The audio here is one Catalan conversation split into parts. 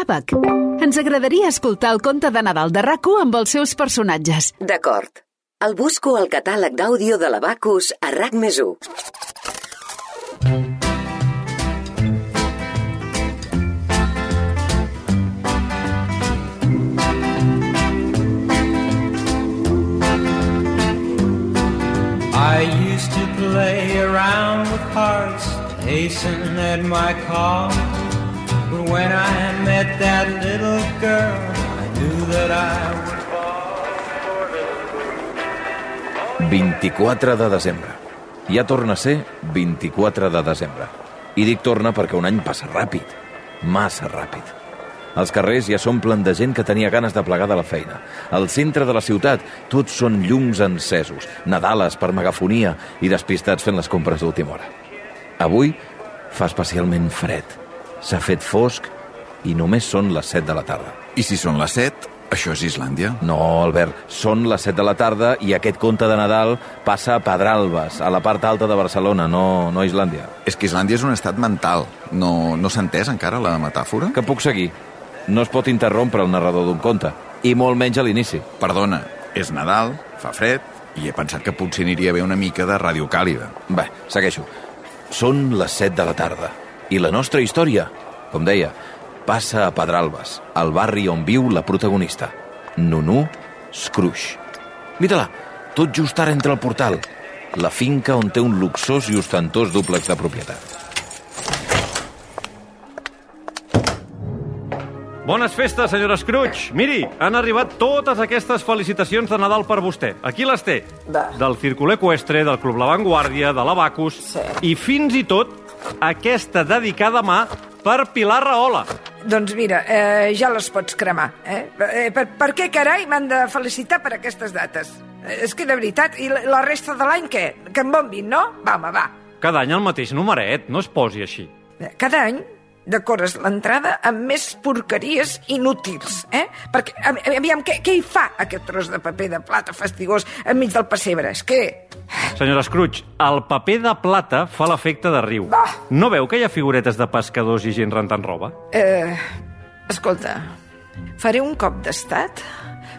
ABAC. Ens agradaria escoltar el conte de Nadal de rac amb els seus personatges. D'acord. El busco al catàleg d'àudio de l'Abacus a RAC més 1. I used to play around with hearts, hasten at my call. But when I met that little girl, I knew that I would fall for her. 24 de desembre. Ja torna a ser 24 de desembre. I dic torna perquè un any passa ràpid, massa ràpid. Els carrers ja s'omplen de gent que tenia ganes de plegar de la feina. Al centre de la ciutat, tots són llums encesos, nadales per megafonia i despistats fent les compres d'última hora. Avui fa especialment fred. S'ha fet fosc i només són les 7 de la tarda. I si són les 7, això és Islàndia? No, Albert, són les 7 de la tarda i aquest conte de Nadal passa a Pedralbes, a la part alta de Barcelona, no, no a Islàndia. És que Islàndia és un estat mental. No, no s'ha entès encara la metàfora? Que puc seguir. No es pot interrompre el narrador d'un conte, i molt menys a l'inici. Perdona, és Nadal, fa fred, i he pensat que potser aniria bé una mica de ràdio càlida. Bé, segueixo. Són les 7 de la tarda, i la nostra història, com deia, passa a Pedralbes, al barri on viu la protagonista, Nunu Scrooge. Mira-la, tot just ara entra al portal, la finca on té un luxós i ostentós dúplex de propietat. Bones festes, senyora Scrooge. Miri, han arribat totes aquestes felicitacions de Nadal per vostè. Aquí les té. Va. Del Círculo Equestre, del Club La Vanguardia, de l'Abacus... Sí. I fins i tot aquesta dedicada mà per Pilar Rahola. Doncs mira, eh, ja les pots cremar. Eh? Eh, per, per què carai m'han de felicitar per aquestes dates? Eh, és que de veritat, i la, la resta de l'any què? Que em bombin, no? Va, home, va. Cada any el mateix numeret, no es posi així. Eh, Cada any decores l'entrada amb més porqueries inútils, eh? Perquè, aviam, què, què hi fa aquest tros de paper de plata fastigós enmig del pessebre? És que... Senyora Scrooge, el paper de plata fa l'efecte de riu. Va. No veu que hi ha figuretes de pescadors i gent rentant roba? Eh, escolta, faré un cop d'estat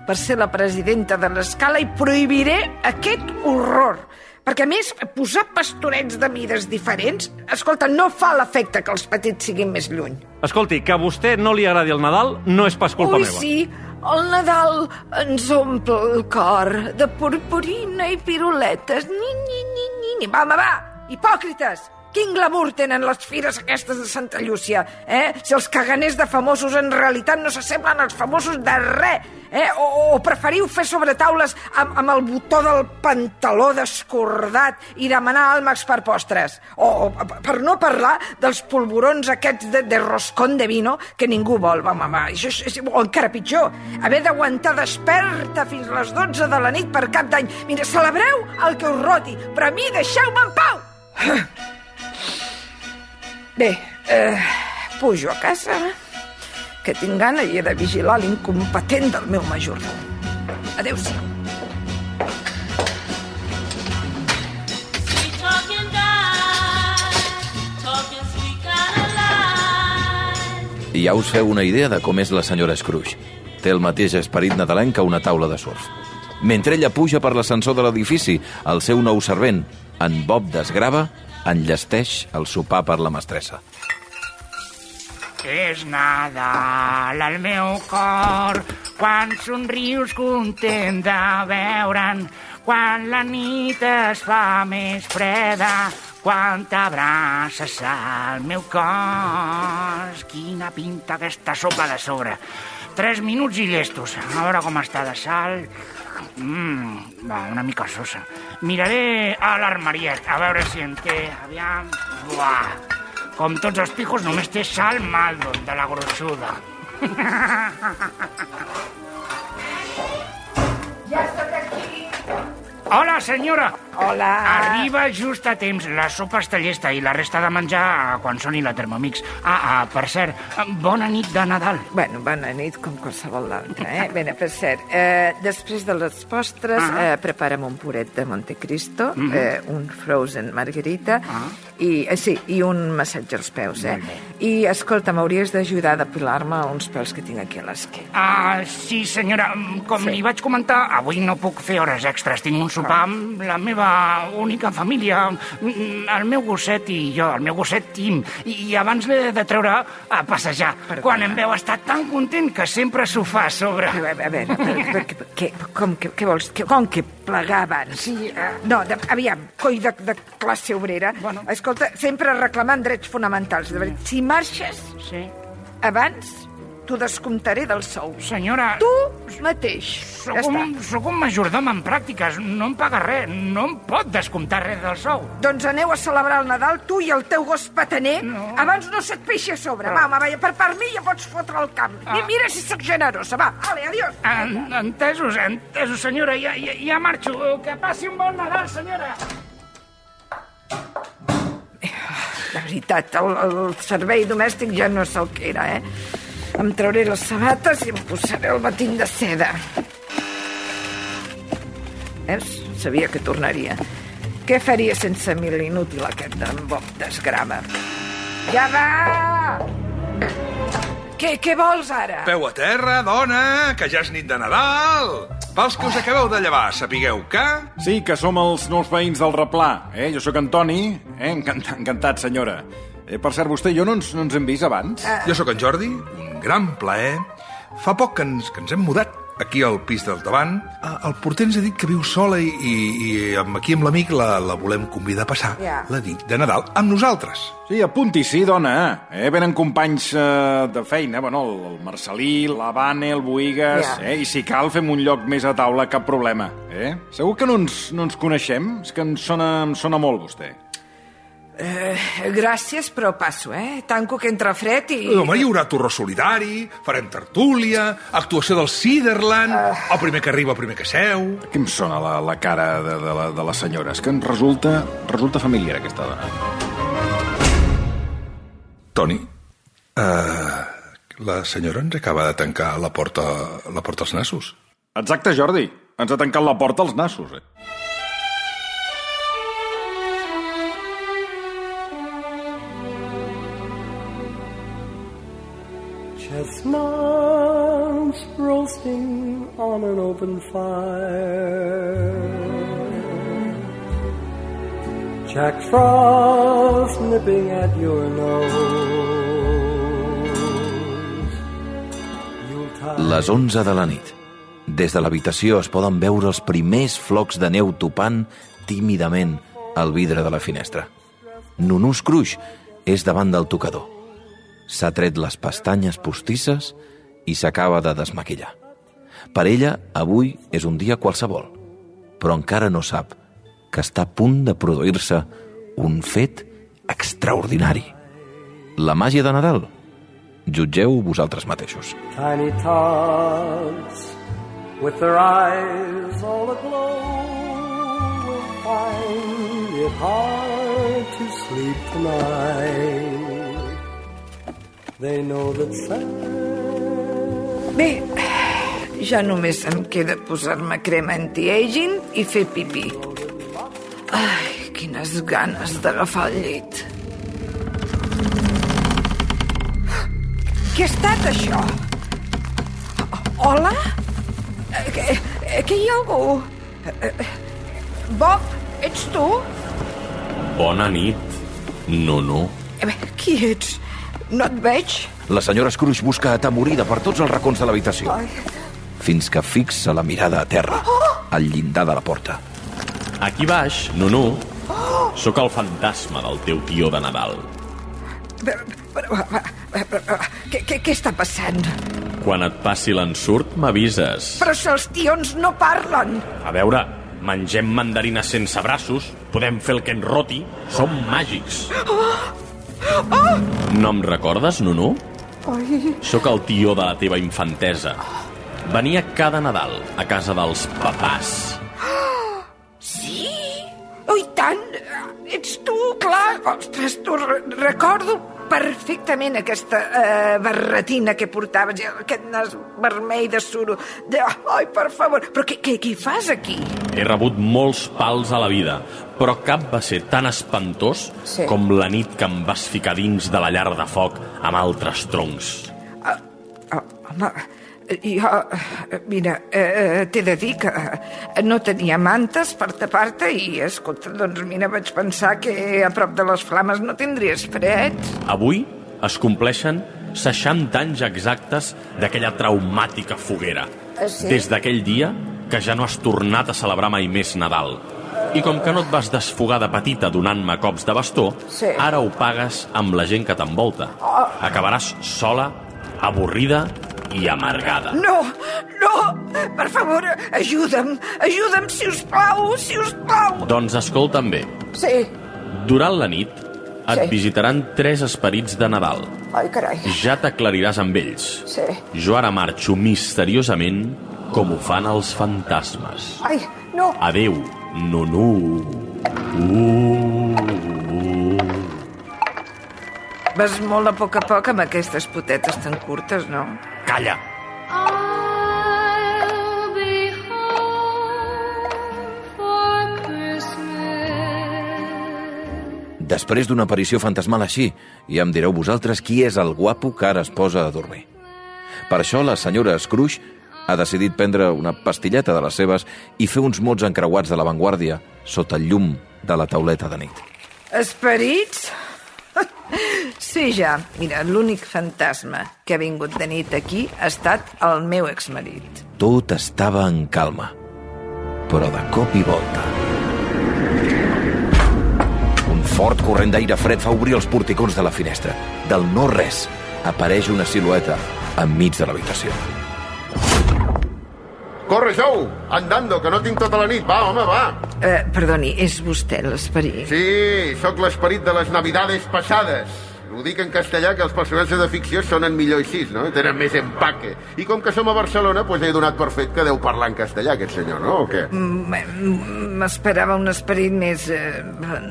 per ser la presidenta de l'escala i prohibiré aquest horror. Perquè, a més, posar pastorets de mides diferents, escolta, no fa l'efecte que els petits siguin més lluny. Escolti, que a vostè no li agradi el Nadal no és pas culpa Ui, meva. sí, el Nadal ens omple el cor de purpurina i piruletes. Ni, ni, ni, ni, ni. Va, home, va, hipòcrites! Quin glamour tenen les fires aquestes de Santa Llúcia, eh? Si els caganers de famosos en realitat no s'assemblen als famosos de res, eh? O, o preferiu fer sobre taules amb, amb el botó del pantaló descordat i demanar àlmacs per postres. O, o per no parlar dels polvorons aquests de, de roscón de vino que ningú vol, va, mama. Això és, o encara pitjor, haver d'aguantar desperta fins les 12 de la nit per cap d'any. Mira, celebreu el que us roti, però a mi deixeu-me en pau! Bé, eh, pujo a casa, que tinc gana i he de vigilar l'incompetent del meu majordom. Adéu-siau. Ja us feu una idea de com és la senyora Scrooge. Té el mateix esperit nadalenc que una taula de surf. Mentre ella puja per l'ascensor de l'edifici, el seu nou servent, en Bob Desgrava, enllesteix el sopar per la mestressa. És Nadal al meu cor, quan somrius content de veure'n, quan la nit es fa més freda, quan t'abraces al meu cos. Quina pinta aquesta sopa de sobre. Tres minuts i llestos. A veure com està de sal. Mmm, va, una mica sosa. Miraré a l'armariet, a veure si en té. Aviam. Buah. Com tots els pijos, només té sal Maldon, de la gruixuda. Ja estic aquí. Hola, senyora. Hola. Arriba just a temps. La sopa està llesta i la resta de menjar eh, quan soni la Thermomix. Ah, ah, per cert, eh, bona nit de Nadal. Bueno, bona nit, com qualsevol altra, eh? Bé, per cert, eh, després de les postres, Ah. eh, prepara'm un puret de Montecristo, eh, un frozen margarita, Ah. i, eh, sí, i un massatge als peus, eh? I, escolta, m'hauries d'ajudar a depilar-me uns pèls que tinc aquí a l'esquena. Ah, sí, senyora, mm, com Sí. li vaig comentar, avui no puc fer hores extres. Tinc un sopar amb la meva única família, mm, el meu gosset i jo, el meu gosset Tim. I, i abans l'he de treure a passejar. Perdona. Quan em veu estar tan content que sempre s'ho fa a sobre. A veure, a veure, per, per, què, com, que, què vols? Que, com que plegar abans? Sí, eh. No, de, aviam, coi de, de classe obrera. Bueno. Escolta, sempre reclamant drets fonamentals. De veritat, si marxes Sí. abans, t'ho descomptaré del sou. Senyora, Tu mateix. sóc, Ja un, sóc un majordom en pràctiques. No em paga res. No em pot descomptar res del sou. Doncs aneu a celebrar el Nadal, tu i el teu gos pataner. No. Abans no se't peixi a sobre. Va, home, va, per part mi ja pots fotre el camp. Ah. I mira si sóc generosa. Va, ale, adiós. En, entesos, entesos, senyora. Ja, ja, ja marxo. Que passi un bon Nadal, senyora. De veritat, el, el servei domèstic ja no és el que era, eh? Em trauré les sabates i em posaré el batint de seda. Veus? Sabia que tornaria. Què faria sense mi l'inútil aquest d'en Bob d'esgrama? Ja va! Què, què vols ara? Peu a terra, dona, que ja és nit de Nadal. Pels que us acabeu de llevar, sapigueu que... Sí, que som els nous veïns del Replà. Eh? Jo sóc Antoni. Eh? Encantat, encantat, senyora. Eh, per cert, vostè i jo no ens, no ens hem vist abans? Jo sóc en Jordi, un gran plaer. Fa poc que ens, que ens hem mudat aquí al pis del davant. Ah, El porter ens ha dit que viu sola i, i, i amb- aquí amb l'amic la, la volem convidar a passar Ja. la nit de Nadal amb nosaltres. Sí, apunti, sí, dona. Eh? Venen companys eh, de feina, bueno, el, el Marcelí, la Vane, el Boigues... Ja. Eh? I si cal, fem un lloc més a taula, cap problema. Eh? Segur que no ens, no ens coneixem? És que em sona, em sona molt, vostè. Eh, gràcies, però passo, eh? Tanco que entra fred i... Home, hi haurà torró solidari, farem tertúlia, actuació del Ciderland, el primer que arriba, el primer que seu... Que em sona la, la cara de, de, la, de la senyora? És que em resulta, resulta familiar, aquesta dona. Toni, uh, la senyora ens acaba de tancar la porta, la porta als nassos. Exacte, Jordi. Ens ha tancat la porta als nassos, eh? Chestnuts roasting on an open fire. Jack Frost nipping at your nose. Les 11 de la nit. Des de l'habitació es poden veure els primers flocs de neu topant tímidament al vidre de la finestra. Nunú Scrooge és davant del tocador. S'ha tret les pestanyes postisses i s'acaba de desmaquillar. Per ella, avui és un dia qualsevol, però encara no sap que està a punt de produir-se un fet extraordinari. La màgia de Nadal? Jutgeu vosaltres mateixos. Tiny tots with their eyes all aglow will find it hard to sleep tonight. They know that Bé, ja només em queda posar-me crema anti-aging i fer pipí. Ai, quines ganes d'agafar el llit. Què ha estat, això? Hola? Eh, Que, eh, que hi ha algú? Eh, Bob, ets tu? Bona nit. No, no. Eh, Qui ets? No et veig? La senyora Scrooge busca atemorida per tots els racons de l'habitació, fins que fixa la mirada a terra, al llindar de la porta. Aquí baix, no, no. Sóc el fantasma del teu tio de Nadal. però, però, però, què, què, què està passant? Quan et passi l'ensurt, m'avises. Però si els tions no parlen. A veure, mengem mandarines sense braços, podem fer el que ens roti, som màgics. Ah! No em recordes, Nunu? Ai... Sóc el tio de la teva infantesa. Venia cada Nadal a casa dels papàs. Sí? Oh, i tant! Ets tu, clar! Ostres, t'ho recordo perfectament aquesta eh, barretina que portaves, aquest nas vermell de suro. De... Ai, per favor, però què, què, què fas aquí? He rebut molts pals a la vida, però cap va ser tan espantós Sí. com la nit que em vas ficar dins de la llar de foc amb altres troncs. Ah, home, jo, eh, mira, eh, t'he de dir que eh, no tenia mantes per tapar-te i, escolta, doncs mira, vaig pensar que a prop de les flames no tindries fred. Avui es compleixen 60 anys exactes d'aquella traumàtica foguera. Ah, sí? Des d'aquell dia que ja no has tornat a celebrar mai més Nadal. I com que no et vas desfogar de petita donant-me cops de bastó, Sí. ara ho pagues amb la gent que t'envolta. Acabaràs sola, avorrida i amargada. No, no, per favor, ajuda'm, ajuda'm, si us plau, si us plau. Doncs escolta'm bé. Sí, Durant la nit et Sí. visitaran tres esperits de Nadal. ai, carai, Ja t'aclariràs amb ells. sí. Jo ara marxo misteriosament com ho fan els fantasmes. Ai, no, Adeu, Nunu. Uh, uh. vas molt a poc a poc amb aquestes potetes tan curtes, no? Calla! Després d'una aparició fantasmal així, ja em direu vosaltres qui és el guapo que ara es posa a dormir. Per això la senyora Scrooge ha decidit prendre una pastilleta de les seves i fer uns mots encreuats de l'avantguàrdia sota el llum de la tauleta de nit. Esperits? Sí, ja. Mira, l'únic fantasma que ha vingut de nit aquí ha estat el meu exmarit. Tot estava en calma, però de cop i volta... Un fort corrent d'aire fred fa obrir els porticons de la finestra. Del no-res apareix una silueta enmig de l'habitació. Corre, Jou! Andando, que no tinc tota la nit. Va, home, va! Eh, perdoni, és vostè l'esperit? Sí, sóc l'esperit de les navidades passades. Ho dic en castellà, que els personatges de ficció sonen millor així, no? Tenen més empaque. I com que som a Barcelona, doncs he donat per fet que deu parlar en castellà, aquest senyor, no? O què? Mm, mm, M'esperava un esperit més, eh,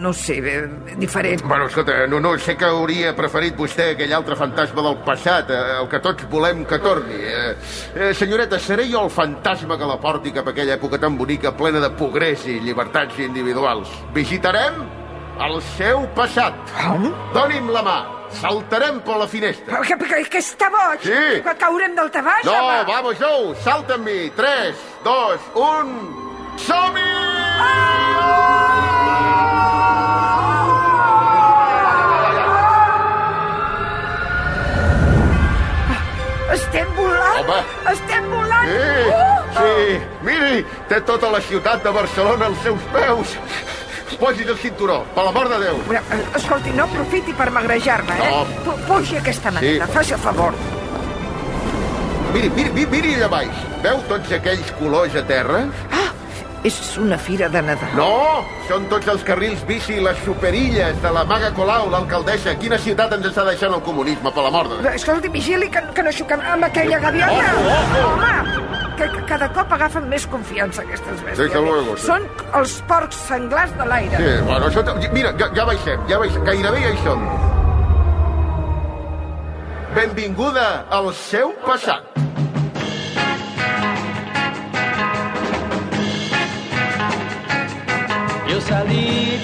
no sé, eh, diferent. Bueno, escolta, no, no, sé que hauria preferit vostè aquell altre fantasma del passat, eh, el que tots volem que torni. Eh, eh, senyoreta, seré jo el fantasma que la porti cap a aquella època tan bonica, plena de progrés i llibertats individuals. Visitarem el seu passat. Doni'm la mà. Saltarem per la finestra. Però que, que, que està boig! Sí. Que caurem del tabaix, No, home! vamos, Joe, salta amb mi. 3, 2, 1... Som-hi! Estem volant! Home. Estem volant! Sí, sí. Miri, té tota la ciutat de Barcelona als seus peus. Posi's el cinturó, per l'amor de Déu. Eh, escolti, no aprofiti per magrejar-me, eh? No. Pu- Pugi aquesta manera, Sí. faci el favor. Miri, miri, miri, miri allà baix. Veu tots aquells colors a terra? És una fira de Nadal. No, són tots els carrils bici i les superilles de la Maga Colau, l'alcaldessa. Quina ciutat ens està deixant el comunisme, per l'amor de Déu? Però, Escolti, vigili que, que no xoquem amb aquella gaviota. Ojo, ojo. Home, que, que cada cop agafen més confiança aquestes bèsties. Desde luego, sí. Són els porcs senglars de l'aire. Sí, bueno, això... Mira, ja, ja baixem, ja baixem. Gairebé ja hi som. Benvinguda al seu passat. Yo salí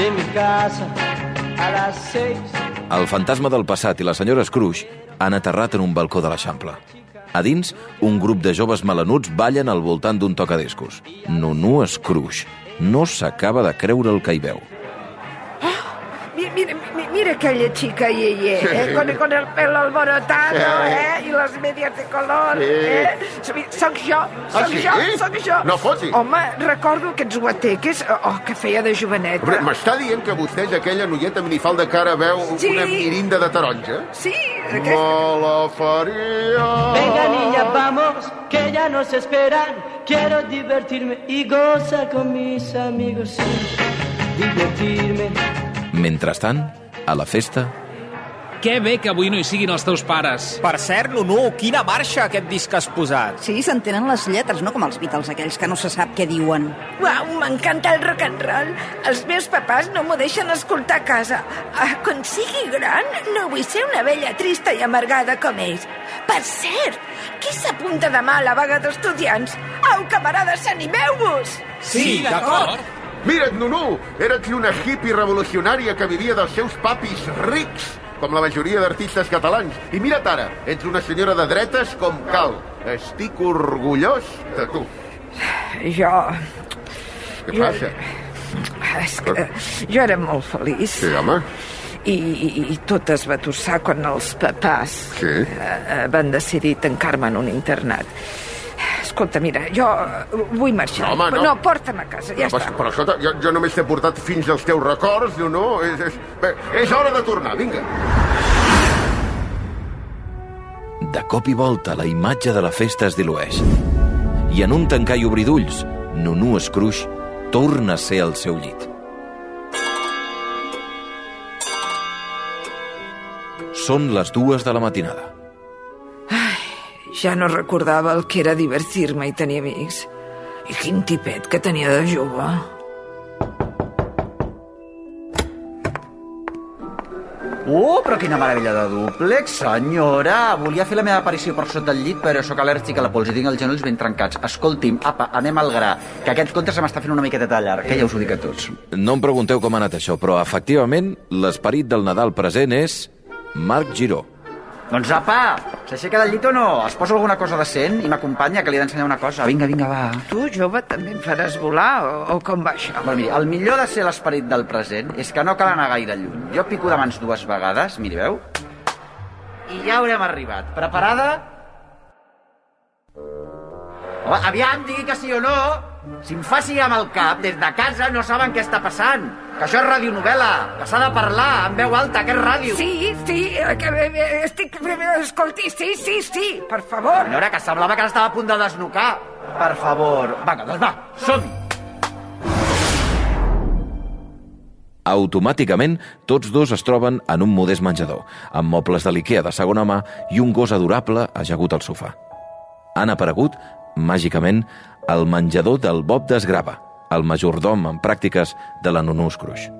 de mi casa a las seis. El fantasma del passat i la senyora Scrooge han aterrat en un balcó de l'Eixample. A dins, un grup de joves melanuts ballen al voltant d'un tocadiscos. Nunu Scrooge no s'acaba de creure el que hi veu. Mira, mira, mi- mira aquella chica Yeye, Sí. eh? con, con el pelo alborotado, Sí. eh? I les medias de color, Sí. eh? Soc jo, Ah, soc sí? jo, soc jo. No fotis. Home, recordo aquests guateques, oh, que feia de joveneta. Hombre, M'està dient que vostè és aquella noieta minifalda que ara veu Sí. una mirinda de taronja? Sí, Me la faria... Venga niña, vamos, que ya nos esperan. Quiero divertirme y gozar con mis amigos. Sí, divertirme. Mentrestant, a la festa, Que bé que avui no hi siguin els teus pares. Per cert, Nunu, quina marxa aquest disc que has posat? Sí, s'entenen les lletres, no com els Beatles aquells que no se sap què diuen. Uau, m'encanta el rock and roll. Els meus papàs no m'ho deixen escoltar a casa. Ah, quan sigui gran, no vull ser una vella trista i amargada com ells. Per cert, qui s'apunta demà a la vaga d'estudiants? Au, camarades, animeu-vos! Sí, d'acord. Mira't, Nunu, eres una hippie revolucionària que vivia dels seus papis rics, com la majoria d'artistes catalans. I mira't ara, ets una senyora de dretes com cal. Estic orgullós de tu. Jo... Què Jo- passa? És que jo era molt feliç. Sí, home. I, i, i tot es va tossar quan els papàs Sí. eh, van decidir tancar-me en un internat. Escolta, mira, jo eh, vull marxar. No, home, no. no porta'm a casa, ja No, però, està. però escolta, jo, jo només t'he portat fins als teus records, no, no? És, és, bé, és hora de tornar, vinga. De cop i volta, la imatge de la festa es dilueix. I en un tancar i obrir d'ulls, Nunu Scrooge torna a ser al seu llit. Són les dues de la matinada. Ja no recordava el que era divertir-me i tenir amics. I quin tipet que tenia de jove. Uh, però quina meravella de dúplex, senyora! Volia fer la meva aparició per sota del llit, però sóc al·lèrgic a la pols i tinc els genolls ben trencats. Escolti'm, apa, anem al gra, que aquest conte se m'està fent una miqueta de llarg, que ja us ho dic a tots. No em pregunteu com ha anat això, però efectivament l'esperit del Nadal present és Marc Giró. Doncs apa, s'aixeca del llit o no? Es posa alguna cosa decent i m'acompanya, que li he d'ensenyar una cosa. Vinga, vinga, va. Tu, jove, també em faràs volar o, o com va això? Bueno, miri, el millor de ser l'esperit del present és que no cal anar gaire lluny. Jo pico de mans dues vegades, miri, veu? I ja haurem arribat. Preparada? Home, aviam, digui que sí o no. Si em fa sí amb el cap, des de casa no saben què està passant. Que això és radionovel·la, que s'ha de parlar en veu alta, que és ràdio. Sí, sí, eh, que eh, eh, estic... Escolti, sí, sí, sí, per favor. Senyora, que semblava que estava a punt de desnucar. Per favor. Vinga, doncs va, som-hi. Automàticament, tots dos es troben en un modest menjador, amb mobles de l'Ikea de segona mà i un gos adorable ajagut al sofà. Han aparegut, màgicament, el menjador del Bob d'Esgrava, el majordom en pràctiques de la Nunu Scrooge.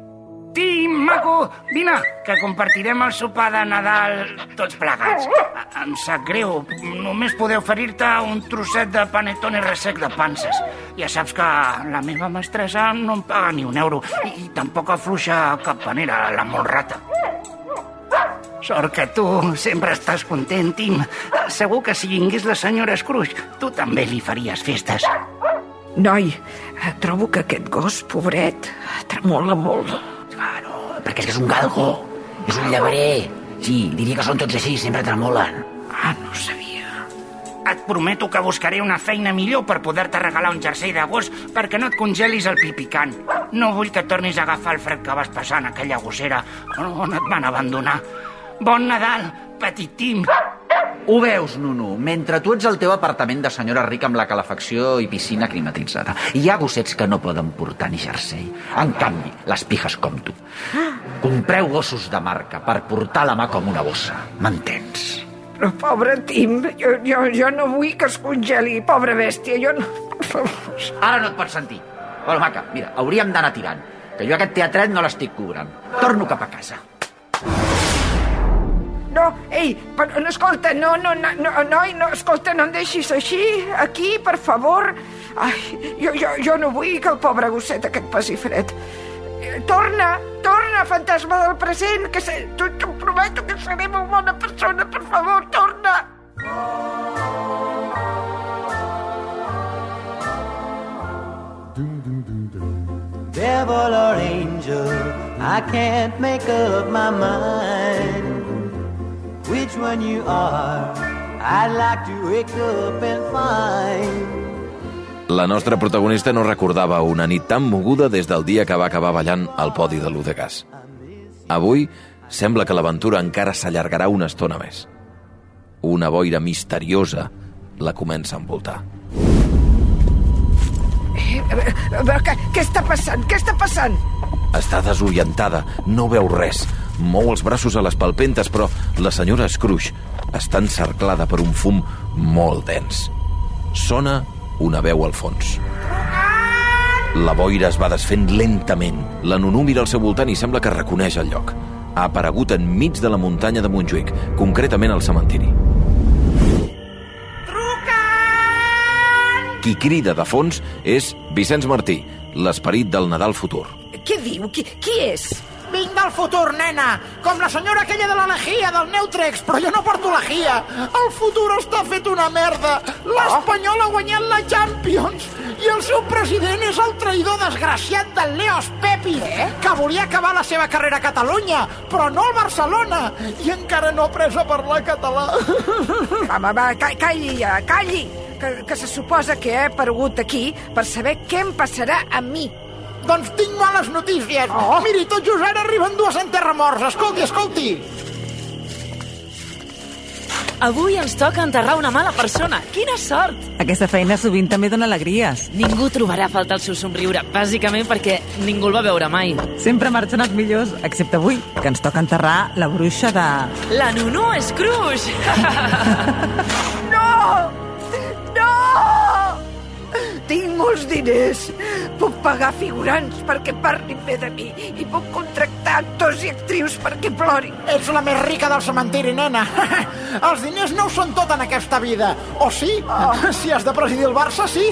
Tim, maco, vine, que compartirem el sopar de Nadal tots plegats. Em sap greu, només poder oferir-te un trosset de panetone ressec de panses. Ja saps que la meva mestressa no em paga ni un euro i, tampoc afluixa cap panera, la molt rata. Sort que tu sempre estàs content, Tim. Segur que si vingués la senyora Scrooge, tu també li faries festes. Noi, eh, trobo que aquest gos, pobret, tremola molt. Perquè és que és un galgo, és un llebrer. Sí, diria que són tots així, sempre tremolen. Ah, no ho sabia. Et prometo que buscaré una feina millor per poder-te regalar un jersei de gos perquè no et congelis el pipicant. No vull que tornis a agafar el fred que vas passar en aquella gossera on et van abandonar. Bon Nadal, petit Tim. Ho veus, Nunu? Mentre tu ets al teu apartament de senyora rica amb la calefacció i piscina climatitzada. Hi ha gossets que no poden portar ni jersei. En canvi, les pijes com tu. Compreu gossos de marca per portar la mà com una bossa. M'entens? Però pobre Tim, jo, jo, jo no vull que es congeli, pobra bèstia, jo no... Ara no et pots sentir. Bueno, maca, mira, hauríem d'anar tirant, que jo aquest teatret no l'estic cobrant. Torno cap a casa. No, ei, però, no, escolta, no, no, no, no, noi, no, escolta, no em deixis així, aquí, per favor. Ai, jo, jo, jo no vull que el pobre gosset aquest passi fred. Torna, torna, fantasma del present, que se, tu, t'ho prometo que seré molt bona persona, per favor, torna. Devil or angel, I can't make up my mind which one you are. I'd like to wake up and find. La nostra protagonista no recordava una nit tan moguda des del dia que va acabar ballant al podi de l'U de Gas. Avui sembla que l'aventura encara s'allargarà una estona més. Una boira misteriosa la comença a envoltar. Eh, eh, però què, què està passant? Què està passant? Està desorientada, no veu res. Mou els braços a les palpentes, però la senyora Scrooge està encerclada per un fum molt dens. Sona una veu al fons. La boira es va desfent lentament. La Nunú mira al seu voltant i sembla que reconeix el lloc. Ha aparegut enmig de la muntanya de Montjuïc, concretament al cementiri. Qui crida de fons és Vicenç Martí, l'esperit del Nadal futur. Què diu? Qui, qui és? Vinc del futur, nena, com la senyora aquella de la lejia, del Neutrex, però jo no porto lejia. El futur està fet una merda. L'Espanyol ha guanyat la Champions i el seu president és el traïdor desgraciat del Leos Pepi, eh? que volia acabar la seva carrera a Catalunya, però no al Barcelona, i encara no ha pres a parlar català. Va, va, va, ca- calli ja, calli, que, que se suposa que he aparegut aquí per saber què em passarà a mi. Doncs tinc males notícies. Oh. Miri, tot just ara arriben dues enterramorts. Escolti, escolti. Avui ens toca enterrar una mala persona. Quina sort! Aquesta feina sovint també dona alegries. Ningú trobarà a faltar el seu somriure, bàsicament perquè ningú el va veure mai. Sempre marxen els millors, excepte avui, que ens toca enterrar la bruixa de... La Nunú Scrooge! No! Molts diners. Puc pagar figurants perquè parlin bé de mi i puc contractar actors i actrius perquè plorin. Ets la més rica del cementiri, nena. Els diners no ho són tot en aquesta vida. O sí? Oh. Si has de presidir el Barça, sí.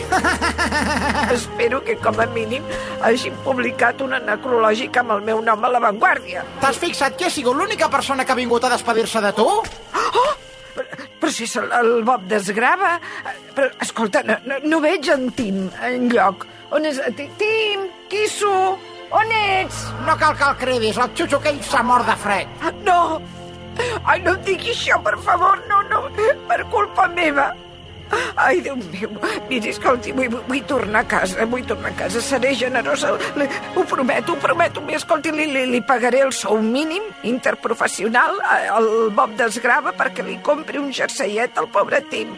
Espero que, com a mínim, hagin publicat una necrològica amb el meu nom a l'avantguàrdia. T'has fixat que he sigut l'única persona que ha vingut a despedir-se de tu? Oh! Però si el, el Bob desgrava... Però, escolta, no, no, no veig en Tim enlloc. On és? Ti- Tim, Quisso, on ets? No cal que el cridis, el xutxo aquell s'ha mort de fred. No! Ai, no em diguis això, per favor, no, no, per culpa meva. Ai, Déu meu, miri, escolti, vull, vull, tornar a casa, vull tornar a casa, seré generosa, li, ho prometo, ho prometo, mi, escolti, li, li, li pagaré el sou mínim interprofessional al Bob Desgrava perquè li compri un jerseiet al pobre Tim.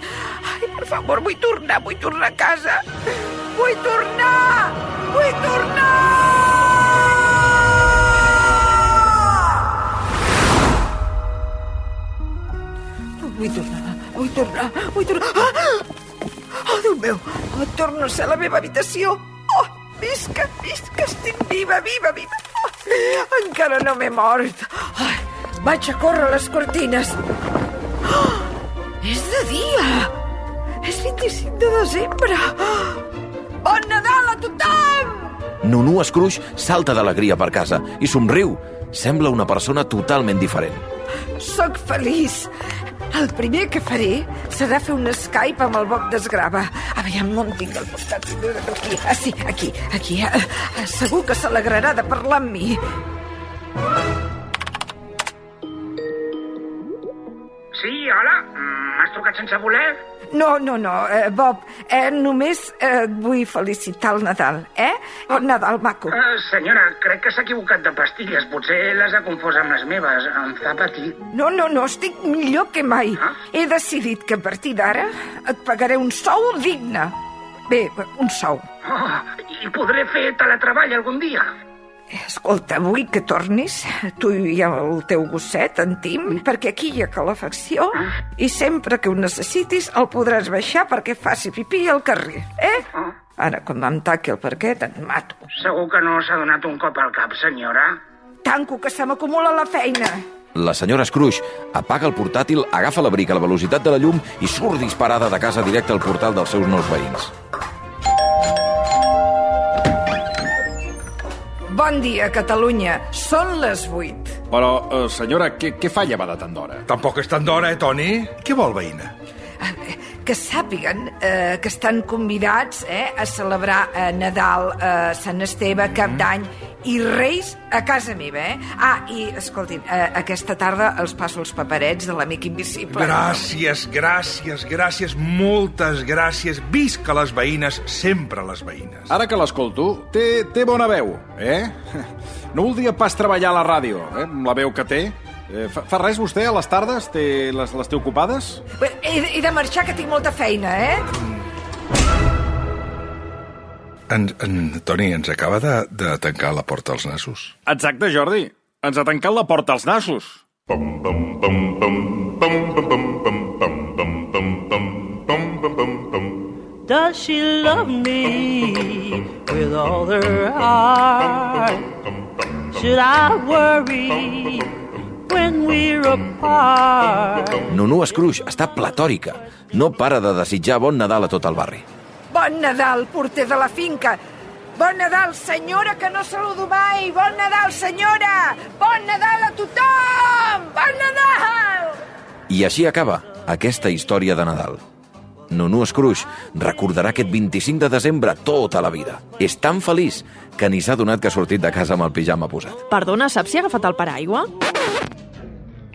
Ai, per favor, vull tornar, vull tornar a casa. Vull tornar! Vull tornar! Vull tornar, vull tornar, vull tornar. Ah! Oh, Déu meu, oh, torno a ser a la meva habitació. Oh, visca, visca, estic viva, viva, viva. Oh, encara no m'he mort. Ai, vaig a córrer les cortines. Oh, és de dia. És 25 de desembre. Bon Nadal a tothom! Nunú Scrooge salta d'alegria per casa i somriu. Sembla una persona totalment diferent. Soc feliç. El primer que faré serà fer un Skype amb el Bob Desgrava. Aviam, no en tinc al costat. Aquí, ah, sí, aquí, aquí. Ah, ah, Segur que s'alegrarà de parlar amb mi. Sí, hola? M'has trucat sense voler? No, no, no, eh, Bob, eh, només eh, et vull felicitar el Nadal, eh? El Nadal, maco. Uh, senyora, crec que s'ha equivocat de pastilles. Potser les ha confós amb les meves. Em fa patir. No, no, no, estic millor que mai. He decidit que a partir d'ara et pagaré un sou digne. Bé, un sou. Oh, I podré fer teletreball algun dia? Escolta, vull que tornis, tu i el teu gosset, en Tim, perquè aquí hi ha calefacció i sempre que ho necessitis el podràs baixar perquè faci pipí al carrer, eh? Ara, quan em taqui el parquet, et mato. Segur que no s'ha donat un cop al cap, senyora? Tanco, que se m'acumula la feina. La senyora Scrooge apaga el portàtil, agafa l'abric a la velocitat de la llum i surt disparada de casa directe al portal dels seus nous veïns. Bon dia, Catalunya. Són les 8. Però, eh, senyora, què, què fa llevada tant d'hora? Tampoc és tant d'hora, eh, Toni? Què vol, veïna? Que sàpiguen eh, que estan convidats eh, a celebrar eh, Nadal, eh, Sant Esteve, Cap d'Any i Reis a casa meva, eh? Ah, i, escoltin, eh, aquesta tarda els passo els paperets de l'amic invisible. Gràcies, gràcies, gràcies, moltes gràcies. Visca les veïnes, sempre les veïnes. Ara que l'escolto, té, té bona veu, eh? No voldria pas treballar a la ràdio, eh? Amb la veu que té. Eh, fa, fa res vostè a les tardes? Té, les, les té ocupades? Bé, He, de- he de marxar, que tinc molta feina, eh? En, en, Toni, ens acaba de, de tancar la porta als nassos. Exacte, Jordi. Ens ha tancat la porta als nassos. Does she love me with all her heart? Should I worry when we're apart? Nunu Scrooge està platòrica. No para de desitjar bon Nadal a tot el barri. Bon Nadal, porter de la finca. Bon Nadal, senyora, que no saludo mai. Bon Nadal, senyora. Bon Nadal a tothom. Bon Nadal! I així acaba aquesta història de Nadal. Nunu Scrooge recordarà aquest 25 de desembre tota la vida. És tan feliç que ni s'ha donat que ha sortit de casa amb el pijama posat. Perdona, saps si ha agafat el paraigua?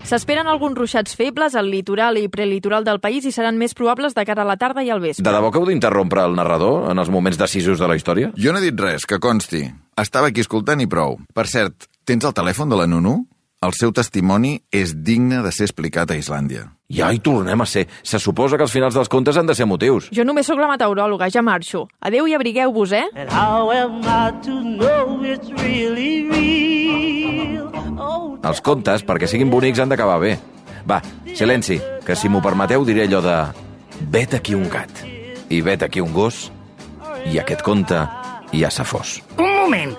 S'esperen alguns ruixats febles al litoral i prelitoral del país i seran més probables de cara a la tarda i al vespre. De debò que heu d'interrompre el narrador en els moments decisos de la història? Jo no he dit res, que consti. Estava aquí escoltant i prou. Per cert, tens el telèfon de la Nunu? El seu testimoni és digne de ser explicat a Islàndia. Ja hi tornem a ser. Se suposa que els finals dels contes han de ser motius. Jo només sóc la meteoròloga, ja marxo. Adeu i abrigueu-vos, eh? And how am I to know it's really real? Oh, Els contes, perquè siguin bonics, han d'acabar bé. Va, silenci, que si m'ho permeteu diré allò de... Vet aquí un gat, i vet aquí un gos, i aquest conte ja s'ha fos. Un moment.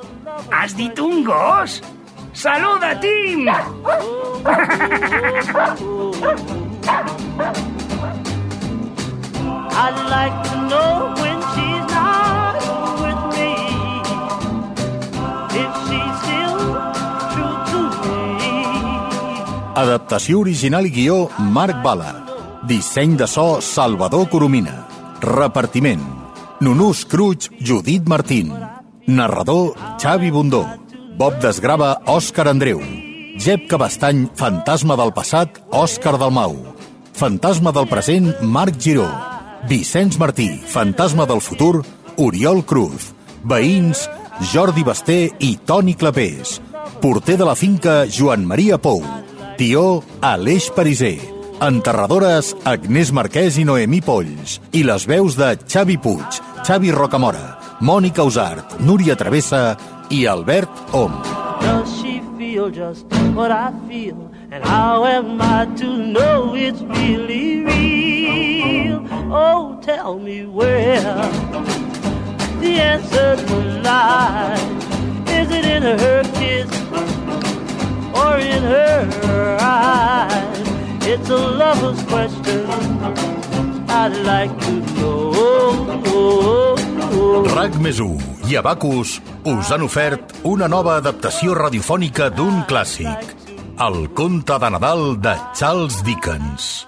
Has dit un gos? Saluda, Tim! I'd like to know when she's not with me if she's still true to me. Adaptació original i guió Marc Bala. Disseny de so Salvador Coromina. Repartiment Nunú Scrooge Judit Martín. Narrador Xavi Bundó. Bob Desgrava Òscar Andreu. Jep Cabastany Fantasma del passat Òscar Dalmau. Fantasma del present Marc Giró. Vicenç Martí Fantasma del futur Oriol Cruz. Veïns Jordi Basté i Toni Clapés. Porter de la finca Joan Maria Pou. Tió Aleix Pariser. Enterradores Agnès Marquès i Noemí Polls. I les veus de Xavi Puig, Xavi Rocamora, Mònica Usart, Núria Travessa i Albert Om. Feel just what I feel? And how am I to know it's really real? Oh, tell me where the answer to lies. Is it in her kiss or in her eyes? It's a lover's question I'd like to know. RAC més 1 i Abacus us han ofert una nova adaptació radiofònica d'un clàssic, El conte de Nadal de Charles Dickens.